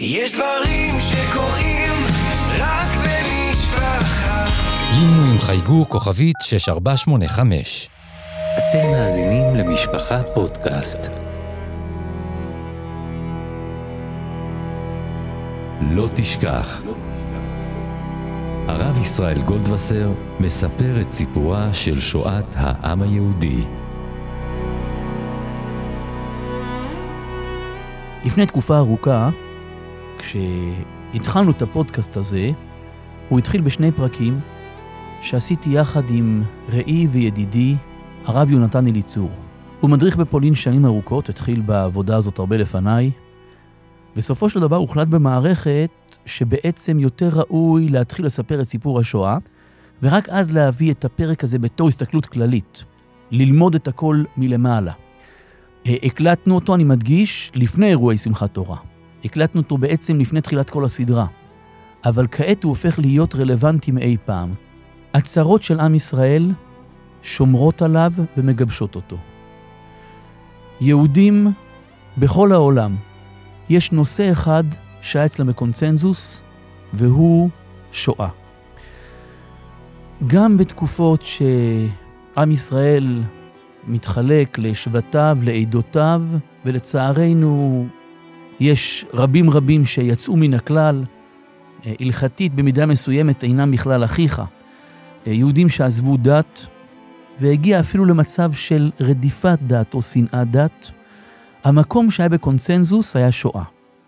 יש דברים שקורים רק במשפחה. לינו עם חייגו כוכבית 6485. אתם מאזינים למשפחה פודקאסט. לא תשכח. הרב ישראל גולדווסר מספר את סיפורה של שואת העם היהודי. לפני תקופה ארוכה, כשהתחלנו את הפודקאסט הזה, הוא התחיל בשני פרקים שעשיתי יחד עם ראי וידידי, הרב יונתן אליצור. הוא מדריך בפולין שנים ארוכות, התחיל בעבודה הזאת הרבה לפניי. בסופו של דבר הוחלט במערכת שבעצם יותר ראוי להתחיל לספר את סיפור השואה, ורק אז להביא את הפרק הזה בתור הסתכלות כללית, ללמוד את הכל מלמעלה. אה, הקלטנו אותו, אני מדגיש, לפני אירועי שמחת תורה. הקלטנו אותו בעצם לפני תחילת כל הסדרה, אבל כעת הוא הופך להיות רלוונטי מאי פעם. הצרות של עם ישראל שומרות עליו ומגבשות אותו. יהודים בכל העולם, יש נושא אחד שהיה אצלם בקונצנזוס, והוא שואה. גם בתקופות שעם ישראל מתחלק לשבטיו, לעדותיו, ולצערנו יש רבים רבים שיצאו מן הכלל, אה, הלכתית במידה מסוימת אינם בכלל אחיך. אה, יהודים שעזבו דת, והגיע אפילו למצב של רדיפת דת או שנאת דת. המקום שהיה בקונצנזוס היה שואה,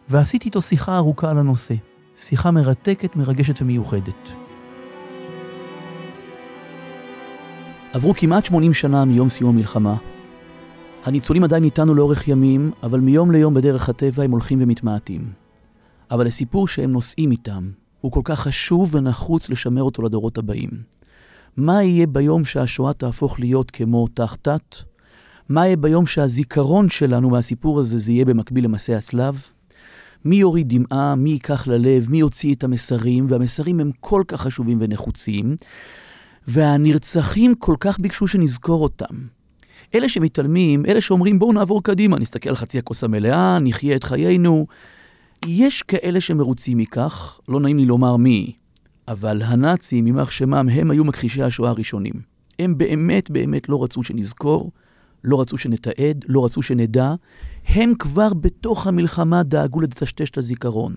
ועשיתי איתו שיחה ארוכה על הנושא. שיחה מרתקת, מרגשת ומיוחדת. עברו כמעט 80 שנה מיום סיום המלחמה, הניצולים עדיין איתנו לאורך ימים, אבל מיום ליום בדרך הטבע הם הולכים ומתמעטים. אבל הסיפור שהם נושאים איתם הוא כל כך חשוב ונחוץ לשמר אותו לדורות הבאים. מה יהיה ביום שהשואה תהפוך להיות כמו תחתת? מה יהיה ביום שהזיכרון שלנו מהסיפור הזה זה יהיה במקביל למסע הצלב? מי יוריד דמעה, מי ייקח ללב, מי יוציא את המסרים, והמסרים הם כל כך חשובים ונחוצים, והנרצחים כל כך ביקשו שנזכור אותם. אלה שמתעלמים, אלה שאומרים בואו נעבור קדימה, נסתכל על חצי הכוס המלאה, נחיה את חיינו. יש כאלה שמרוצים מכך, לא נעים לי לומר מי, אבל הנאצים, יימח שמם, הם היו מכחישי השואה הראשונים. הם באמת באמת לא רצו שנזכור, לא רצו שנתעד, לא רצו שנדע. הם כבר בתוך המלחמה דאגו לטשטש את הזיכרון.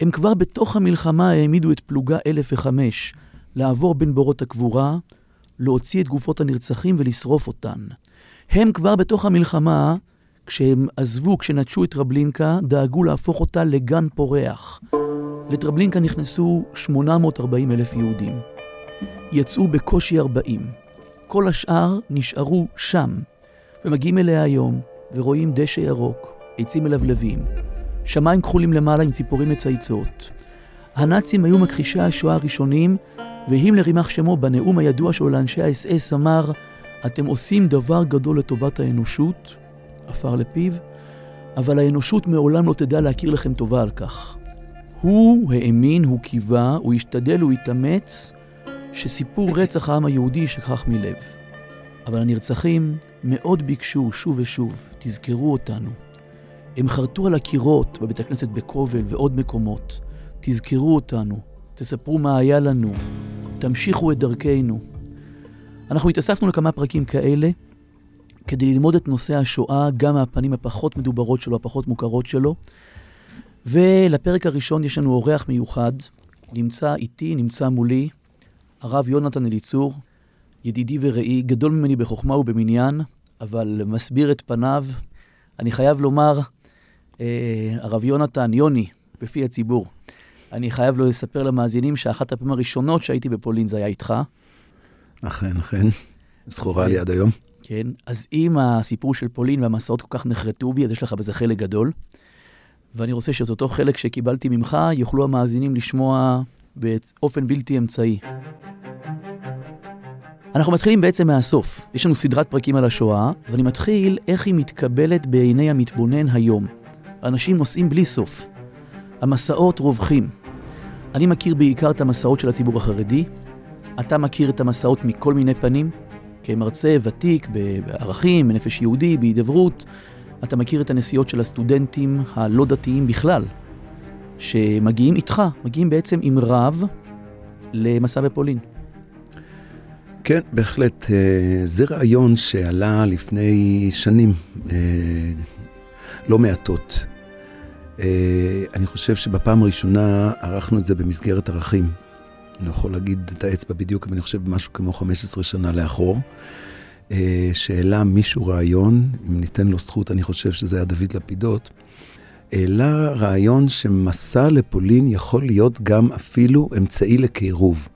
הם כבר בתוך המלחמה העמידו את פלוגה 1005 לעבור בין בורות הקבורה, להוציא את גופות הנרצחים ולשרוף אותן. הם כבר בתוך המלחמה, כשהם עזבו, כשנטשו את טרבלינקה, דאגו להפוך אותה לגן פורח. לטרבלינקה נכנסו 840 אלף יהודים. יצאו בקושי 40. כל השאר נשארו שם, ומגיעים אליה היום, ורואים דשא ירוק, עצים מלבלבים, שמיים כחולים למעלה עם ציפורים מצייצות. הנאצים היו מכחישי השואה הראשונים, והימלר יימח שמו בנאום הידוע שלו לאנשי האס-אס אמר, אתם עושים דבר גדול לטובת האנושות, עפר לפיו, אבל האנושות מעולם לא תדע להכיר לכם טובה על כך. הוא האמין, הוא קיווה, הוא השתדל, הוא התאמץ, שסיפור רצח העם היהודי יישכח מלב. אבל הנרצחים מאוד ביקשו שוב ושוב, תזכרו אותנו. הם חרטו על הקירות בבית הכנסת בקובל ועוד מקומות. תזכרו אותנו, תספרו מה היה לנו, תמשיכו את דרכנו. אנחנו התאספנו לכמה פרקים כאלה כדי ללמוד את נושא השואה גם מהפנים הפחות מדוברות שלו, הפחות מוכרות שלו. ולפרק הראשון יש לנו אורח מיוחד, נמצא איתי, נמצא מולי, הרב יונתן אליצור, ידידי ורעי, גדול ממני בחוכמה ובמניין, אבל מסביר את פניו. אני חייב לומר, אה, הרב יונתן, יוני, בפי הציבור, אני חייב לו לספר למאזינים שאחת הפעמים הראשונות שהייתי בפולין זה היה איתך. אכן, אכן. זכורה לי עד היום. כן, אז אם הסיפור של פולין והמסעות כל כך נחרטו בי, אז יש לך בזה חלק גדול. ואני רוצה שאת אותו חלק שקיבלתי ממך, יוכלו המאזינים לשמוע באופן בלתי אמצעי. אנחנו מתחילים בעצם מהסוף. יש לנו סדרת פרקים על השואה, ואני מתחיל איך היא מתקבלת בעיני המתבונן היום. אנשים נוסעים בלי סוף. המסעות רווחים. אני מכיר בעיקר את המסעות של הציבור החרדי, אתה מכיר את המסעות מכל מיני פנים, כמרצה ותיק בערכים, בנפש יהודי, בהידברות, אתה מכיר את הנסיעות של הסטודנטים הלא דתיים בכלל, שמגיעים איתך, מגיעים בעצם עם רב למסע בפולין. כן, בהחלט. אה, זה רעיון שעלה לפני שנים אה, לא מעטות. אה, אני חושב שבפעם הראשונה ערכנו את זה במסגרת ערכים. אני יכול להגיד את האצבע בדיוק, אני חושב משהו כמו 15 שנה לאחור. שהעלה מישהו רעיון, אם ניתן לו זכות, אני חושב שזה היה דוד לפידות, העלה רעיון שמסע לפולין יכול להיות גם אפילו אמצעי לקירוב.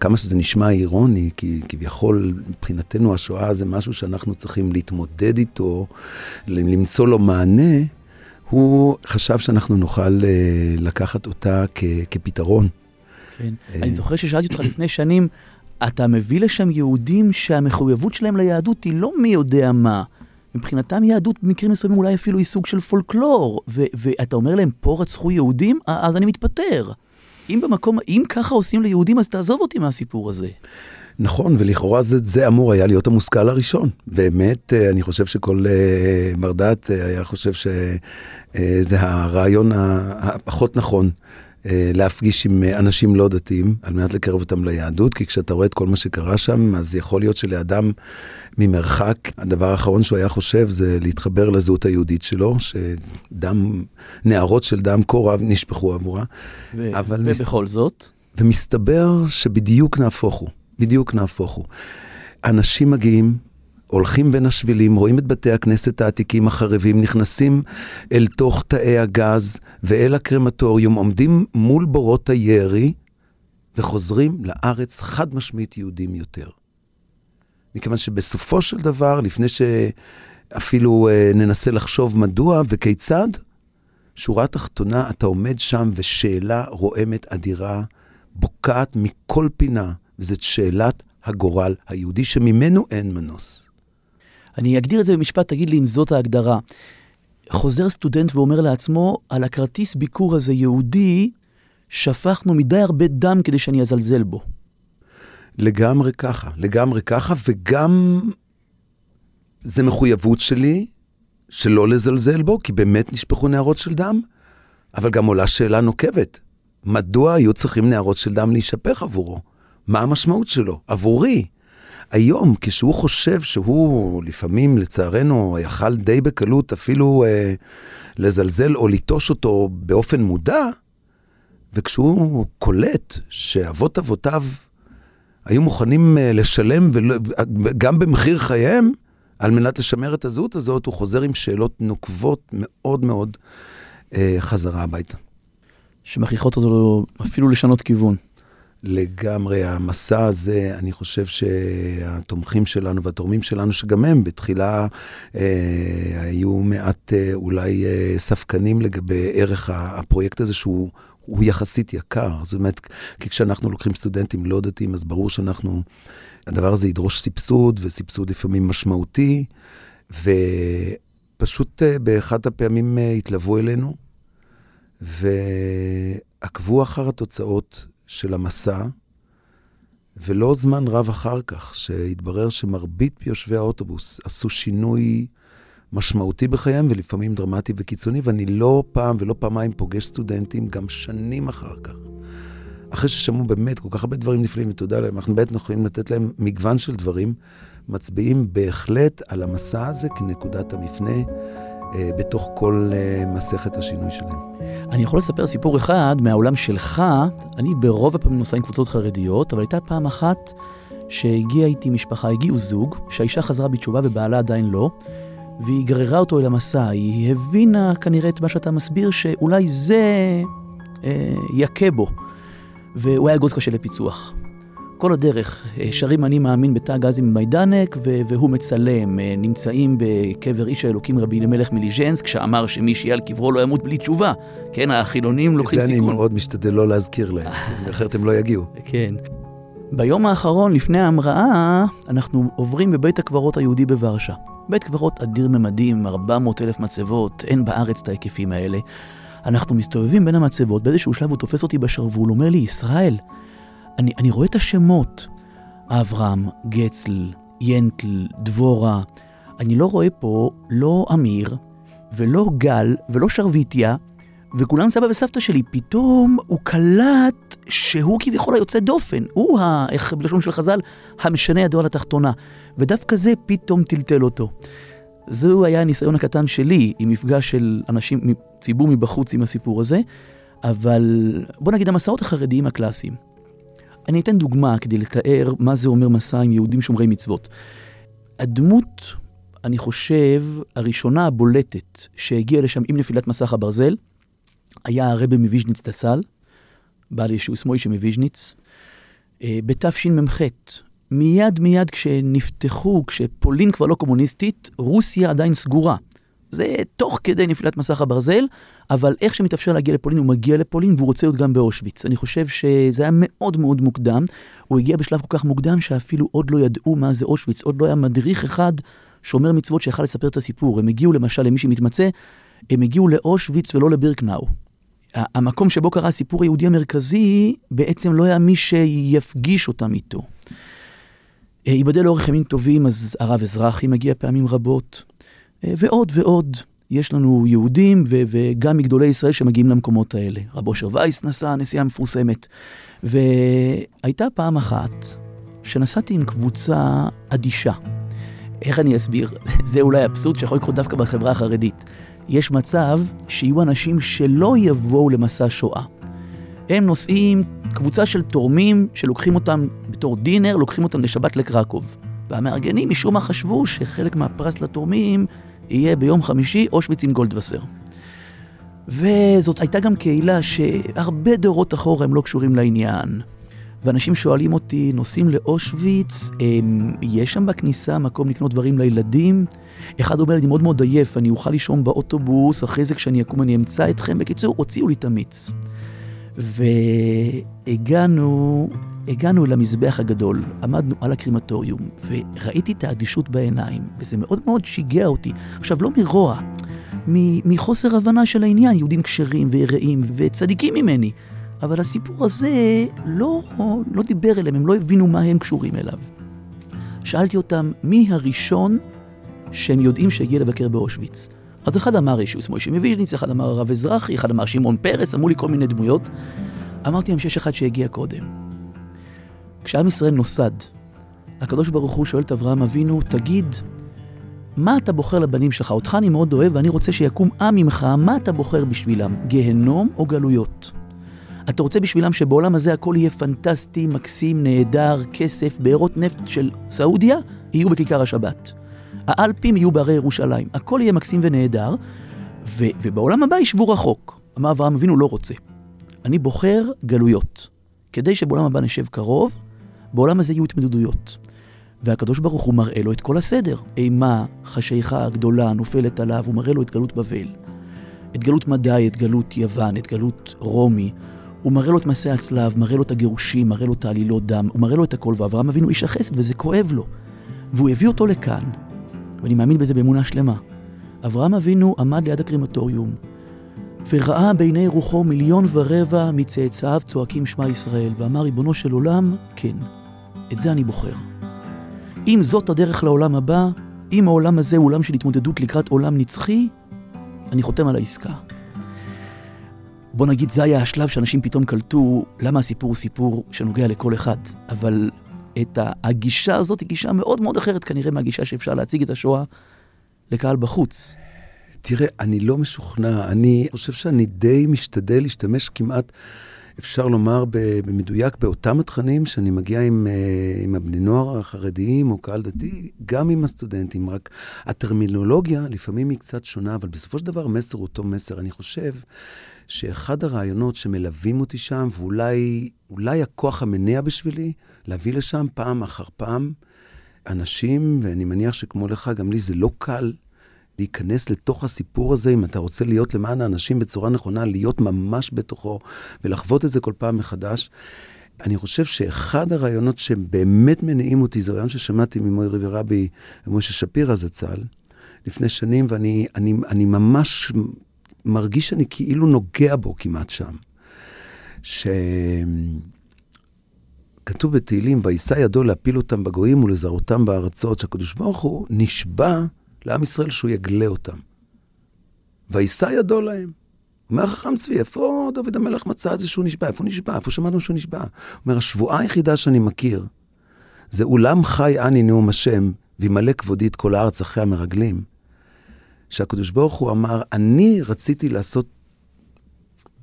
כמה שזה נשמע אירוני, כי כביכול מבחינתנו השואה זה משהו שאנחנו צריכים להתמודד איתו, למצוא לו מענה, הוא חשב שאנחנו נוכל אה, לקחת אותה כ, כפתרון. כן. אה, אני זוכר ששאלתי אותך לפני שנים, אתה מביא לשם יהודים שהמחויבות שלהם ליהדות היא לא מי יודע מה. מבחינתם יהדות במקרים מסוימים אולי אפילו היא סוג של פולקלור, ו- ואתה אומר להם, פה רצחו יהודים? אז אני מתפטר. אם במקום, אם ככה עושים ליהודים, אז תעזוב אותי מהסיפור הזה. נכון, ולכאורה זה, זה אמור היה להיות המושכל הראשון. באמת, אה, אני חושב שכל בר דעת היה חושב שזה הרעיון הפחות נכון. אה, להפגיש עם אה, אנשים לא דתיים, על מנת לקרב אותם ליהדות, כי כשאתה רואה את כל מה שקרה שם, אז יכול להיות שלאדם ממרחק, הדבר האחרון שהוא היה חושב זה להתחבר לזהות היהודית שלו, שדם, נערות של דם כה רב נשפכו עבורה. ו- ובכל מס... זאת? ומסתבר שבדיוק נהפוך הוא, בדיוק נהפוך הוא. אנשים מגיעים, הולכים בין השבילים, רואים את בתי הכנסת העתיקים החרבים, נכנסים אל תוך תאי הגז ואל הקרמטוריום, עומדים מול בורות הירי וחוזרים לארץ חד משמעית יהודים יותר. מכיוון שבסופו של דבר, לפני שאפילו אה, ננסה לחשוב מדוע וכיצד, שורה תחתונה, אתה עומד שם ושאלה רועמת אדירה, בוקעת מכל פינה, וזאת שאלת הגורל היהודי שממנו אין מנוס. אני אגדיר את זה במשפט, תגיד לי אם זאת ההגדרה. חוזר סטודנט ואומר לעצמו, על הכרטיס ביקור הזה יהודי, שפכנו מדי הרבה דם כדי שאני אזלזל בו. לגמרי ככה, לגמרי ככה, וגם זה מחויבות שלי שלא לזלזל בו, כי באמת נשפכו נערות של דם, אבל גם עולה שאלה נוקבת. מדוע היו צריכים נערות של דם להישפך עבורו? מה המשמעות שלו? עבורי. היום, כשהוא חושב שהוא לפעמים, לצערנו, יכל די בקלות אפילו אה, לזלזל או ליטוש אותו באופן מודע, וכשהוא קולט שאבות אבותיו היו מוכנים אה, לשלם ולא, גם במחיר חייהם, על מנת לשמר את הזהות הזאת, הוא חוזר עם שאלות נוקבות מאוד מאוד אה, חזרה הביתה. שמכריחות אותו אפילו לשנות כיוון. לגמרי. המסע הזה, אני חושב שהתומכים שלנו והתורמים שלנו, שגם הם בתחילה אה, היו מעט אה, אולי אה, ספקנים לגבי ערך הפרויקט הזה, שהוא הוא יחסית יקר. זאת אומרת, כי כשאנחנו לוקחים סטודנטים לא דתיים, אז ברור שאנחנו, הדבר הזה ידרוש סבסוד, וסבסוד לפעמים משמעותי, ופשוט אה, באחת הפעמים אה, התלוו אלינו, ועקבו אחר התוצאות של המסע, ולא זמן רב אחר כך, שהתברר שמרבית יושבי האוטובוס עשו שינוי משמעותי בחייהם, ולפעמים דרמטי וקיצוני, ואני לא פעם ולא פעמיים פוגש סטודנטים, גם שנים אחר כך. אחרי ששמעו באמת כל כך הרבה דברים נפלאים, ותודה להם, אנחנו באמת יכולים לתת להם מגוון של דברים, מצביעים בהחלט על המסע הזה כנקודת המפנה. אה, בתוך כל אה, מסכת השינוי שלהם. אני יכול לספר סיפור אחד מהעולם שלך. אני ברוב הפעמים נוסע עם קבוצות חרדיות, אבל הייתה פעם אחת שהגיעה איתי משפחה, הגיעו זוג, שהאישה חזרה בתשובה ובעלה עדיין לא, והיא גררה אותו אל המסע. היא הבינה כנראה את מה שאתה מסביר, שאולי זה אה, יכה בו. והוא היה אגוז קשה לפיצוח. כל הדרך אה, שרים אני מאמין בתא גזי ממיידנק, והוא מצלם. אה, נמצאים בקבר איש האלוקים רבי אלימלך מליז'נסק, שאמר שמי שיהיה על קברו לא ימות בלי תשובה. כן, החילונים לוקחים סיכון. את זה אני מאוד משתדל לא להזכיר להם, אחרת הם לא יגיעו. כן. ביום האחרון, לפני ההמראה, אנחנו עוברים בבית הקברות היהודי בוורשה. בית קברות אדיר ממדים, 400 אלף מצבות, אין בארץ את ההיקפים האלה. אנחנו מסתובבים בין המצבות, באיזשהו שלב הוא תופס אותי בשרוול, אומר לי, ישראל, אני, אני רואה את השמות, אברהם, גצל, ינטל, דבורה. אני לא רואה פה לא אמיר, ולא גל, ולא שרביטיה, וכולם סבא וסבתא שלי, פתאום הוא קלט שהוא כביכול היוצא דופן. הוא, ה, איך בלשון של חז"ל, המשנה ידו על התחתונה. ודווקא זה פתאום טלטל אותו. זהו היה הניסיון הקטן שלי עם מפגש של אנשים, ציבור מבחוץ עם הסיפור הזה, אבל בוא נגיד המסעות החרדיים הקלאסיים. אני אתן דוגמה כדי לתאר מה זה אומר מסע עם יהודים שומרי מצוות. הדמות, אני חושב, הראשונה הבולטת שהגיעה לשם עם נפילת מסך הברזל, היה הרבי מוויז'ניץ דצ"ל, בעל ישוס מוישה מוויז'ניץ, אה, בתשמ"ח. מיד מיד כשנפתחו, כשפולין כבר לא קומוניסטית, רוסיה עדיין סגורה. זה תוך כדי נפילת מסך הברזל, אבל איך שמתאפשר להגיע לפולין, הוא מגיע לפולין והוא רוצה להיות גם באושוויץ. אני חושב שזה היה מאוד מאוד מוקדם. הוא הגיע בשלב כל כך מוקדם שאפילו עוד לא ידעו מה זה אושוויץ, עוד לא היה מדריך אחד שומר מצוות שיכל לספר את הסיפור. הם הגיעו למשל למי שמתמצא, הם הגיעו לאושוויץ ולא לבירקנאו. המקום שבו קרה הסיפור היהודי המרכזי, בעצם לא היה מי שיפגיש אותם איתו. ייבדל לאורך ימים טובים, אז הרב אזרחי מגיע פעמים רבות, ועוד ועוד. יש לנו יהודים ו- וגם מגדולי ישראל שמגיעים למקומות האלה. רב אושר וייס נסע, הנסיעה המפורסמת. והייתה פעם אחת שנסעתי עם קבוצה אדישה. איך אני אסביר? זה אולי אבסורד שיכול לקרות דווקא בחברה החרדית. יש מצב שיהיו אנשים שלא יבואו למסע שואה. הם נוסעים, קבוצה של תורמים שלוקחים אותם בתור דינר, לוקחים אותם לשבת לקרקוב. והמארגנים משום מה חשבו שחלק מהפרס לתורמים יהיה ביום חמישי אושוויץ עם גולדווסר. וזאת הייתה גם קהילה שהרבה דורות אחורה הם לא קשורים לעניין. ואנשים שואלים אותי, נוסעים לאושוויץ, הם, יש שם בכניסה מקום לקנות דברים לילדים? אחד אומר אני מאוד מאוד עייף, אני אוכל לישון באוטובוס, אחרי זה כשאני אקום אני אמצא אתכם. בקיצור, הוציאו לי את המיץ. והגענו, הגענו אל המזבח הגדול, עמדנו על הקרימטוריום, וראיתי את האדישות בעיניים, וזה מאוד מאוד שיגע אותי. עכשיו, לא מרוע, מחוסר הבנה של העניין, יהודים כשרים ויראים וצדיקים ממני. אבל הסיפור הזה לא, לא דיבר אליהם, הם לא הבינו מה הם קשורים אליו. שאלתי אותם, מי הראשון שהם יודעים שהגיע לבקר באושוויץ? אז אחד אמר ישוס מוישה מוויז'ניץ, אחד אמר הרב אזרחי, אחד אמר שמעון פרס, אמרו לי כל מיני דמויות. אמרתי להם שיש אחד שהגיע קודם. כשעם ישראל נוסד, הקדוש ברוך הוא שואל את אברהם אבינו, תגיד, מה אתה בוחר לבנים שלך? אותך אני מאוד אוהב ואני רוצה שיקום עם ממך, מה אתה בוחר בשבילם? גיהנום או גלויות? אתה רוצה בשבילם שבעולם הזה הכל יהיה פנטסטי, מקסים, נהדר, כסף, בארות נפט של סעודיה, יהיו בכיכר השבת. האלפים יהיו בהרי ירושלים. הכל יהיה מקסים ונהדר, ו- ובעולם הבא ישבו רחוק. אמר אברהם אבינו לא רוצה. אני בוחר גלויות. כדי שבעולם הבא נשב קרוב, בעולם הזה יהיו התמודדויות. והקדוש ברוך הוא מראה לו את כל הסדר. אימה, חשיכה גדולה נופלת עליו, הוא מראה לו את גלות בבל. את גלות מדי, את גלות יוון, את גלות רומי. הוא מראה לו את מסע הצלב, מראה לו את הגירושים, מראה לו את העלילות דם, הוא מראה לו את הכל, ואברהם אבינו איש החסד, וזה כואב לו. והוא הביא אותו לכאן, ואני מאמין בזה באמונה שלמה. אברהם אבינו עמד ליד הקרימטוריום, וראה בעיני רוחו מיליון ורבע מצאצאיו צועקים שמע ישראל, ואמר, ריבונו של עולם, כן, את זה אני בוחר. אם זאת הדרך לעולם הבא, אם העולם הזה הוא עולם של התמודדות לקראת עולם נצחי, אני חותם על העסקה. בוא נגיד, זה היה השלב שאנשים פתאום קלטו למה הסיפור הוא סיפור שנוגע לכל אחד. אבל את הגישה הזאת היא גישה מאוד מאוד אחרת כנראה מהגישה שאפשר להציג את השואה לקהל בחוץ. תראה, אני לא משוכנע, אני חושב שאני די משתדל להשתמש כמעט, אפשר לומר במדויק, באותם התכנים שאני מגיע עם, אה, עם הבני נוער החרדיים או קהל דתי, גם עם הסטודנטים, רק הטרמינולוגיה לפעמים היא קצת שונה, אבל בסופו של דבר המסר הוא אותו מסר. אני חושב שאחד הרעיונות שמלווים אותי שם, ואולי הכוח המניע בשבילי, להביא לשם פעם אחר פעם אנשים, ואני מניח שכמו לך, גם לי זה לא קל להיכנס לתוך הסיפור הזה, אם אתה רוצה להיות למען האנשים בצורה נכונה, להיות ממש בתוכו ולחוות את זה כל פעם מחדש. אני חושב שאחד הרעיונות שבאמת מניעים אותי, זה רעיון ששמעתי ממוירי ורבי ומשה שפירא זצ"ל, לפני שנים, ואני אני, אני ממש מרגיש שאני כאילו נוגע בו כמעט שם. שכתוב בתהילים, וישא ידו להפיל אותם בגויים ולזרותם בארצות, שהקדוש ברוך הוא נשבע לעם ישראל שהוא יגלה אותם. וישא ידו להם. אומר החכם צבי, איפה דוד המלך מצא את זה שהוא נשבע? איפה הוא נשבע? איפה שמענו שהוא נשבע? אומר, השבועה היחידה שאני מכיר, זה אולם חי אני נאום השם, וימלא כבודי את כל הארץ אחרי המרגלים. שהקדוש ברוך הוא אמר, אני רציתי לעשות,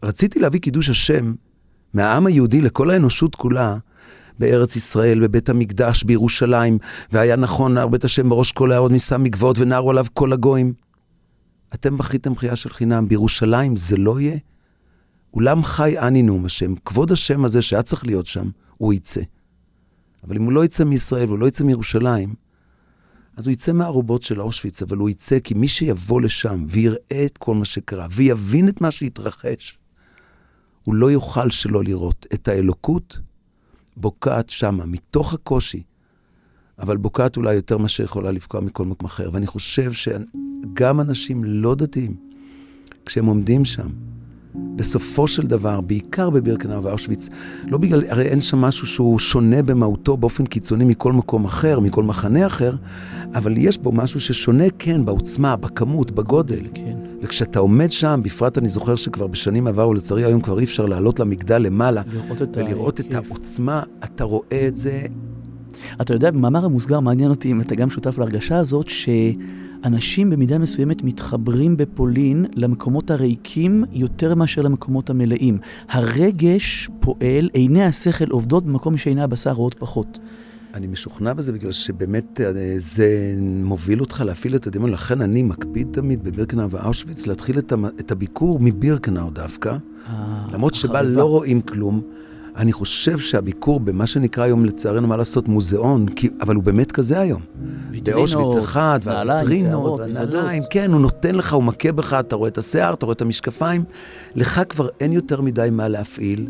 רציתי להביא קידוש השם מהעם היהודי לכל האנושות כולה, בארץ ישראל, בבית המקדש, בירושלים, והיה נכון נער בית השם בראש כל הערות נישא מגבעות ונערו עליו כל הגויים. אתם בכיתם בחייה של חינם, בירושלים זה לא יהיה? אולם חי אני נאום השם, כבוד השם הזה שהיה צריך להיות שם, הוא יצא. אבל אם הוא לא יצא מישראל והוא לא יצא מירושלים, אז הוא יצא מהערובות של אושוויץ, אבל הוא יצא כי מי שיבוא לשם ויראה את כל מה שקרה ויבין את מה שהתרחש, הוא לא יוכל שלא לראות את האלוקות בוקעת שמה, מתוך הקושי, אבל בוקעת אולי יותר מאשר יכולה לפגוע מכל מקום אחר. ואני חושב שגם אנשים לא דתיים, כשהם עומדים שם, בסופו של דבר, בעיקר בבירקנאו ואושוויץ, לא בגלל, הרי אין שם משהו שהוא שונה במהותו באופן קיצוני מכל מקום אחר, מכל מחנה אחר, אבל יש בו משהו ששונה, כן, בעוצמה, בכמות, בגודל. כן. וכשאתה עומד שם, בפרט אני זוכר שכבר בשנים עברו, לצערי היום כבר אי אפשר לעלות למגדל למעלה, לראות את ולראות את. העוצמה, אתה רואה את זה, אתה יודע, במאמר המוסגר מעניין אותי אם אתה גם שותף להרגשה הזאת, שאנשים במידה מסוימת מתחברים בפולין למקומות הריקים יותר מאשר למקומות המלאים. הרגש פועל, עיני השכל עובדות במקום שעיני הבשר רואות פחות. אני משוכנע בזה בגלל שבאמת אה, זה מוביל אותך להפעיל את הדמיון, לכן אני מקפיד תמיד בבירקנאו ואושוויץ להתחיל את, המ- את הביקור מבירקנאו דווקא, למרות שבה. לא רואים כלום. אני חושב שהביקור במה שנקרא היום לצערנו מה לעשות מוזיאון, כי, אבל הוא באמת כזה היום. באושוויץ אחד, נעליים, והוויטרינות. והנעליים, כן, הוא נותן לך, הוא מכה בך, אתה רואה את השיער, אתה רואה את המשקפיים. לך כבר אין יותר מדי מה להפעיל.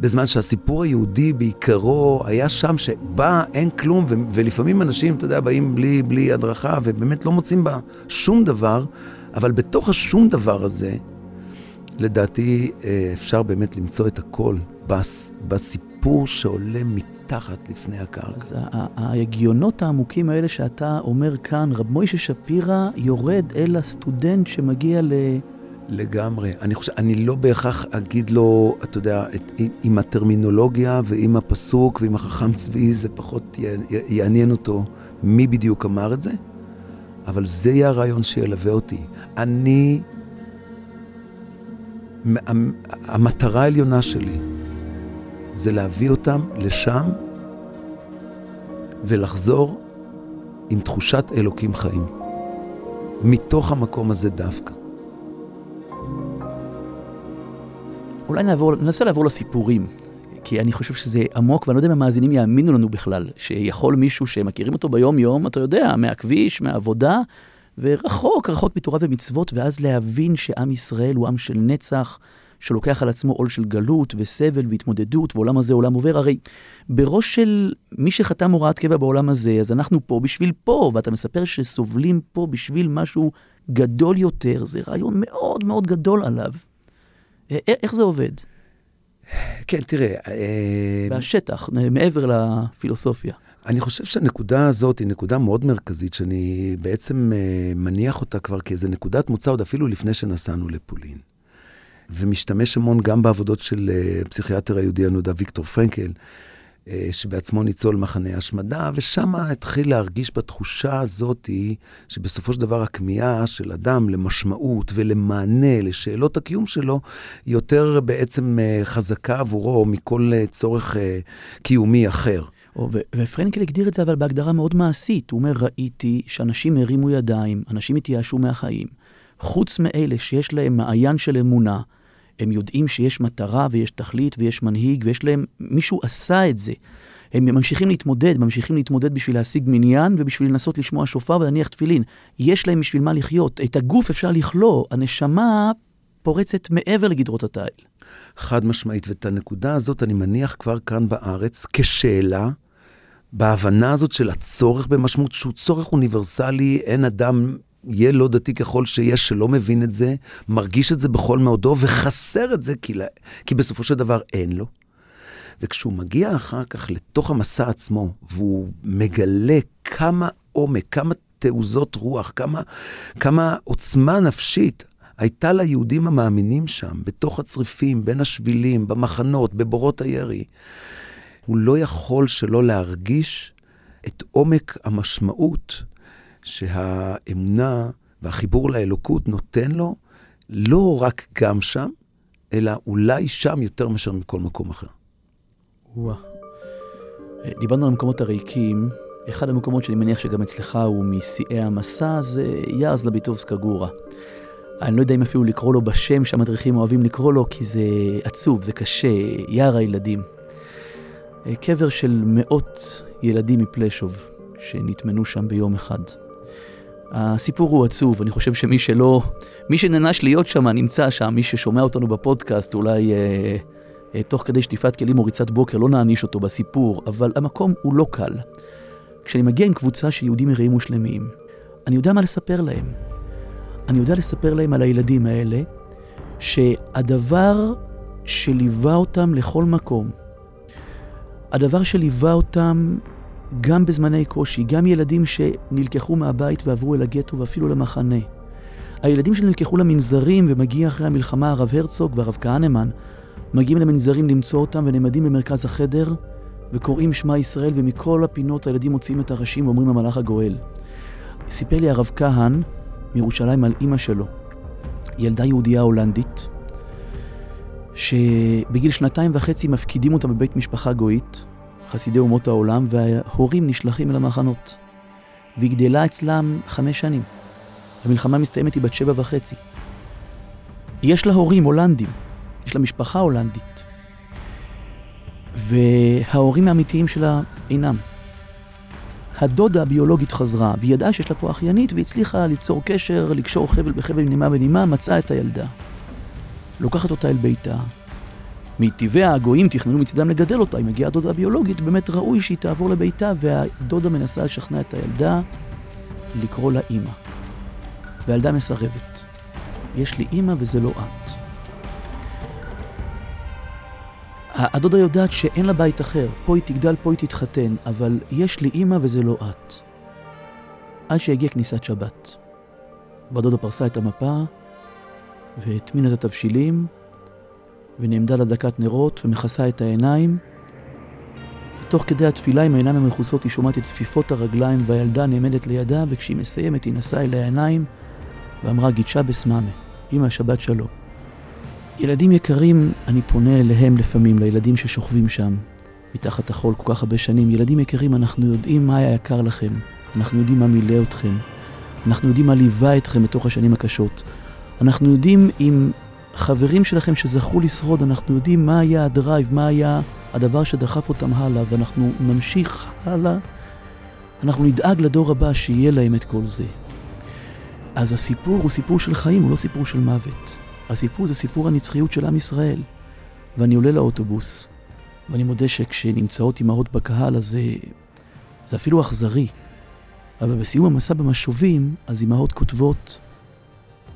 בזמן שהסיפור היהודי בעיקרו היה שם שבא, אין כלום, ו- ולפעמים אנשים, אתה יודע, באים בלי, בלי הדרכה, ובאמת לא מוצאים בה שום דבר, אבל בתוך השום דבר הזה, לדעתי אה, אפשר באמת למצוא את הכל בס- בסיפור שעולה מתחת לפני הקרקע. אז ההגיונות העמוקים האלה שאתה אומר כאן, רב מוישה שפירא יורד אל הסטודנט שמגיע ל... לגמרי. אני חושב, אני לא בהכרח אגיד לו, אתה יודע, את, עם, הטרמינולוגיה ועם הפסוק ועם החכם צבי, זה פחות יעניין אותו מי בדיוק אמר את זה, אבל זה יהיה הרעיון שילווה אותי. אני, המ- המטרה העליונה שלי זה להביא אותם לשם ולחזור עם תחושת אלוקים חיים. מתוך המקום הזה דווקא. אולי נעבור, ננסה לעבור לסיפורים, כי אני חושב שזה עמוק, ואני לא יודע אם המאזינים יאמינו לנו בכלל, שיכול מישהו שמכירים אותו ביום-יום, אתה יודע, מהכביש, מהעבודה, ורחוק, רחוק מתורה ומצוות, ואז להבין שעם ישראל הוא עם של נצח, שלוקח על עצמו עול של גלות וסבל והתמודדות, ועולם הזה עולם עובר. הרי בראש של מי שחתם הוראת קבע בעולם הזה, אז אנחנו פה בשביל פה, ואתה מספר שסובלים פה בשביל משהו גדול יותר, זה רעיון מאוד מאוד גדול עליו. איך זה עובד? כן, תראה, אה, והשטח, מעבר לפילוסופיה. אני חושב שהנקודה הזאת היא נקודה מאוד מרכזית, שאני בעצם אה, מניח אותה כבר כאיזה נקודת מוצא עוד אפילו לפני שנסענו לפולין. ומשתמש המון גם בעבודות של אה, הפסיכיאטר היהודי הנודע ויקטור פרנקל, אה, שבעצמו ניצול מחנה השמדה, ושם התחיל להרגיש בתחושה הזאת שבסופו של דבר הכמיהה של אדם למשמעות ולמענה לשאלות הקיום שלו, היא יותר בעצם אה, חזקה עבורו מכל אה, צורך אה, קיומי אחר. ו- ופרנקל הגדיר את זה אבל בהגדרה מאוד מעשית. הוא אומר, ראיתי שאנשים הרימו ידיים, אנשים התייאשו מהחיים. חוץ מאלה שיש להם מעיין של אמונה, הם יודעים שיש מטרה ויש תכלית ויש מנהיג ויש להם, מישהו עשה את זה. הם ממשיכים להתמודד, ממשיכים להתמודד בשביל להשיג מניין ובשביל לנסות לשמוע שופר ולהניח תפילין. יש להם בשביל מה לחיות. את הגוף אפשר לכלוא, הנשמה פורצת מעבר לגדרות התיל. חד משמעית, ואת הנקודה הזאת אני מניח כבר כאן בארץ כשאלה, בהבנה הזאת של הצורך במשמעות, שהוא צורך אוניברסלי, אין אדם, יהיה לא דתי ככל שיש, שלא מבין את זה, מרגיש את זה בכל מאודו, וחסר את זה, כי, לה- כי בסופו של דבר אין לו. וכשהוא מגיע אחר כך לתוך המסע עצמו, והוא מגלה כמה עומק, כמה תעוזות רוח, כמה, כמה עוצמה נפשית הייתה ליהודים המאמינים שם, בתוך הצריפים, בין השבילים, במחנות, בבורות הירי. הוא לא יכול שלא להרגיש את עומק המשמעות שהאמונה והחיבור לאלוקות נותן לו, לא רק גם שם, אלא אולי שם יותר מאשר מכל מקום אחר. וואה. דיברנו על המקומות הריקים. אחד המקומות שאני מניח שגם אצלך הוא משיאי המסע זה יער זלביטובסקה גורה. אני לא יודע אם אפילו לקרוא לו בשם שהמדריכים אוהבים לקרוא לו, כי זה עצוב, זה קשה, יער הילדים. קבר של מאות ילדים מפלשוב שנטמנו שם ביום אחד. הסיפור הוא עצוב, אני חושב שמי שלא, מי שנענש להיות שם נמצא שם, מי ששומע אותנו בפודקאסט אולי אה, אה, תוך כדי שטיפת כלים או ריצת בוקר לא נעניש אותו בסיפור, אבל המקום הוא לא קל. כשאני מגיע עם קבוצה של יהודים מרעים ושלמים, אני יודע מה לספר להם. אני יודע לספר להם על הילדים האלה, שהדבר שליווה אותם לכל מקום, הדבר שליווה אותם גם בזמני קושי, גם ילדים שנלקחו מהבית ועברו אל הגטו ואפילו למחנה. הילדים שנלקחו למנזרים ומגיע אחרי המלחמה הרב הרצוג והרב כהנמן, מגיעים למנזרים למצוא אותם ונעמדים במרכז החדר וקוראים שמע ישראל ומכל הפינות הילדים מוציאים את הראשים ואומרים המלאך הגואל. סיפר לי הרב כהן מירושלים על אימא שלו, ילדה יהודייה הולנדית, שבגיל שנתיים וחצי מפקידים אותה בבית משפחה גויית, חסידי אומות העולם, וההורים נשלחים אל המחנות. והיא גדלה אצלם חמש שנים. המלחמה מסתיימת היא בת שבע וחצי. יש לה הורים הולנדים, יש לה משפחה הולנדית. וההורים האמיתיים שלה אינם. הדודה הביולוגית חזרה, והיא ידעה שיש לה פה אחיינית, והצליחה ליצור קשר, לקשור חבל בחבל נימה ונימה, מצאה את הילדה. לוקחת אותה אל ביתה. מטבעי הגויים תכננו מצידם לגדל אותה, היא מגיעה דודה ביולוגית, באמת ראוי שהיא תעבור לביתה, והדודה מנסה לשכנע את הילדה לקרוא לה אימא. והילדה מסרבת. יש לי אימא וזה לא את. הדודה יודעת שאין לה בית אחר, פה היא תגדל, פה היא תתחתן, אבל יש לי אימא וזה לא את. עד שהגיעה כניסת שבת. והדודה פרסה את המפה, והטמינה את התבשילים, ונעמדה לדקת נרות, ומכסה את העיניים. ותוך כדי התפילה עם העיניים המכוסות היא שומעת את צפיפות הרגליים, והילדה נעמדת לידה, וכשהיא מסיימת היא נשאה אל העיניים, ואמרה גידשה בסממה, אמא שבת שלום. ילדים יקרים, אני פונה אליהם לפעמים, לילדים ששוכבים שם, מתחת החול כל כך הרבה שנים. ילדים יקרים, אנחנו יודעים מה היה יקר לכם. אנחנו יודעים מה מילא אתכם. אנחנו יודעים מה ליווה אתכם בתוך השנים הקשות. אנחנו יודעים אם חברים שלכם שזכו לשרוד, אנחנו יודעים מה היה הדרייב, מה היה הדבר שדחף אותם הלאה, ואנחנו נמשיך הלאה. אנחנו נדאג לדור הבא שיהיה להם את כל זה. אז הסיפור הוא סיפור של חיים, הוא לא סיפור של מוות. הסיפור זה סיפור הנצחיות של עם ישראל. ואני עולה לאוטובוס, ואני מודה שכשנמצאות אמהות בקהל, אז זה, זה אפילו אכזרי. אבל בסיום המסע במשובים, אז אמהות כותבות,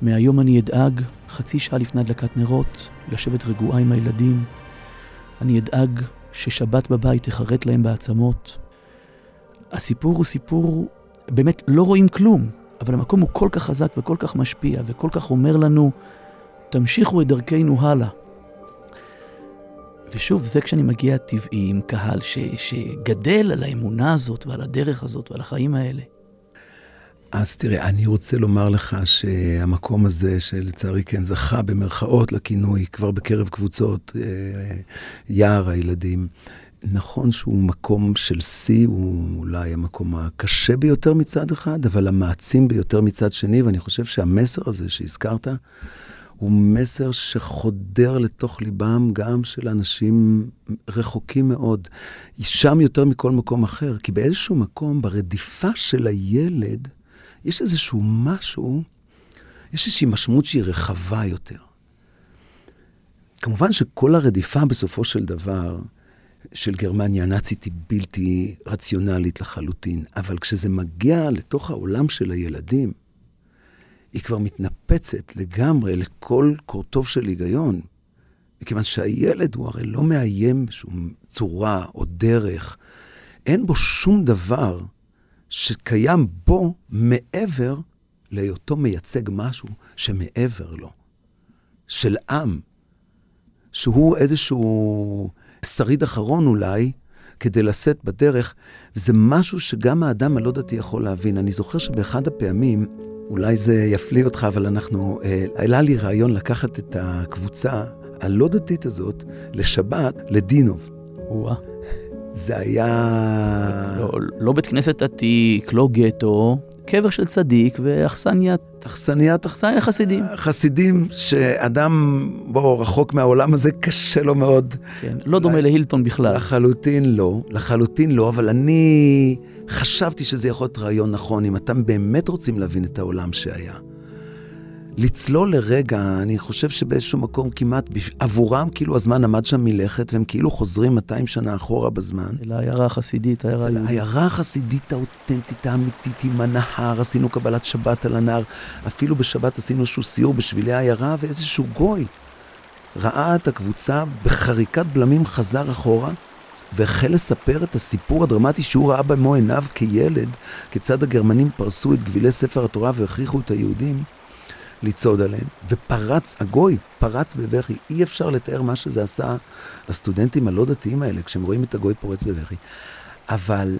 מהיום אני אדאג חצי שעה לפני הדלקת נרות, לשבת רגועה עם הילדים. אני אדאג ששבת בבית תחרט להם בעצמות. הסיפור הוא סיפור, באמת לא רואים כלום, אבל המקום הוא כל כך חזק וכל כך משפיע וכל כך אומר לנו, תמשיכו את דרכנו הלאה. ושוב, זה כשאני מגיע טבעי עם קהל ש, שגדל על האמונה הזאת ועל הדרך הזאת ועל החיים האלה. אז תראה, אני רוצה לומר לך שהמקום הזה, שלצערי כן זכה במרכאות לכינוי כבר בקרב קבוצות, אה, יער הילדים, נכון שהוא מקום של שיא, הוא אולי המקום הקשה ביותר מצד אחד, אבל המעצים ביותר מצד שני, ואני חושב שהמסר הזה שהזכרת, הוא מסר שחודר לתוך ליבם גם של אנשים רחוקים מאוד, שם יותר מכל מקום אחר, כי באיזשהו מקום, ברדיפה של הילד, יש איזשהו משהו, יש איזושהי משמעות שהיא רחבה יותר. כמובן שכל הרדיפה בסופו של דבר של גרמניה הנאצית היא בלתי רציונלית לחלוטין, אבל כשזה מגיע לתוך העולם של הילדים, היא כבר מתנפצת לגמרי לכל קורטוב של היגיון, מכיוון שהילד הוא הרי לא מאיים בשום צורה או דרך, אין בו שום דבר שקיים בו מעבר להיותו מייצג משהו שמעבר לו, של עם, שהוא איזשהו שריד אחרון אולי, כדי לשאת בדרך, וזה משהו שגם האדם הלא דתי יכול להבין. אני זוכר שבאחד הפעמים, אולי זה יפליא אותך, אבל אנחנו, אה, עלה לי רעיון לקחת את הקבוצה הלא דתית הזאת לשבת, לדינוב. וואה. זה היה... לא, לא בית כנסת עתיק, לא גטו, קבר של צדיק ואכסניית אכסניית אכסניה חסידים. חסידים, שאדם, בוא, רחוק מהעולם הזה, קשה לו מאוד. כן, לא דומה להילטון בכלל. לחלוטין לא, לחלוטין לא, אבל אני חשבתי שזה יכול להיות רעיון נכון, אם אתם באמת רוצים להבין את העולם שהיה. לצלול לרגע, אני חושב שבאיזשהו מקום כמעט, עבורם כאילו הזמן עמד שם מלכת, והם כאילו חוזרים 200 שנה אחורה בזמן. אל העיירה החסידית, העיירה היהודית. העיירה החסידית האותנטית, האמיתית, עם הנהר, עשינו קבלת שבת על הנהר. אפילו בשבת עשינו איזשהו סיור בשבילי העיירה, ואיזשהו גוי ראה את הקבוצה בחריקת בלמים חזר אחורה, והחל לספר את הסיפור הדרמטי שהוא ראה במו עיניו כילד, כיצד הגרמנים פרסו את גבילי ספר התורה והכריחו את היהודים לצעוד עליהם, ופרץ, הגוי פרץ בבכי. אי אפשר לתאר מה שזה עשה לסטודנטים הלא דתיים האלה, כשהם רואים את הגוי פורץ בבכי. אבל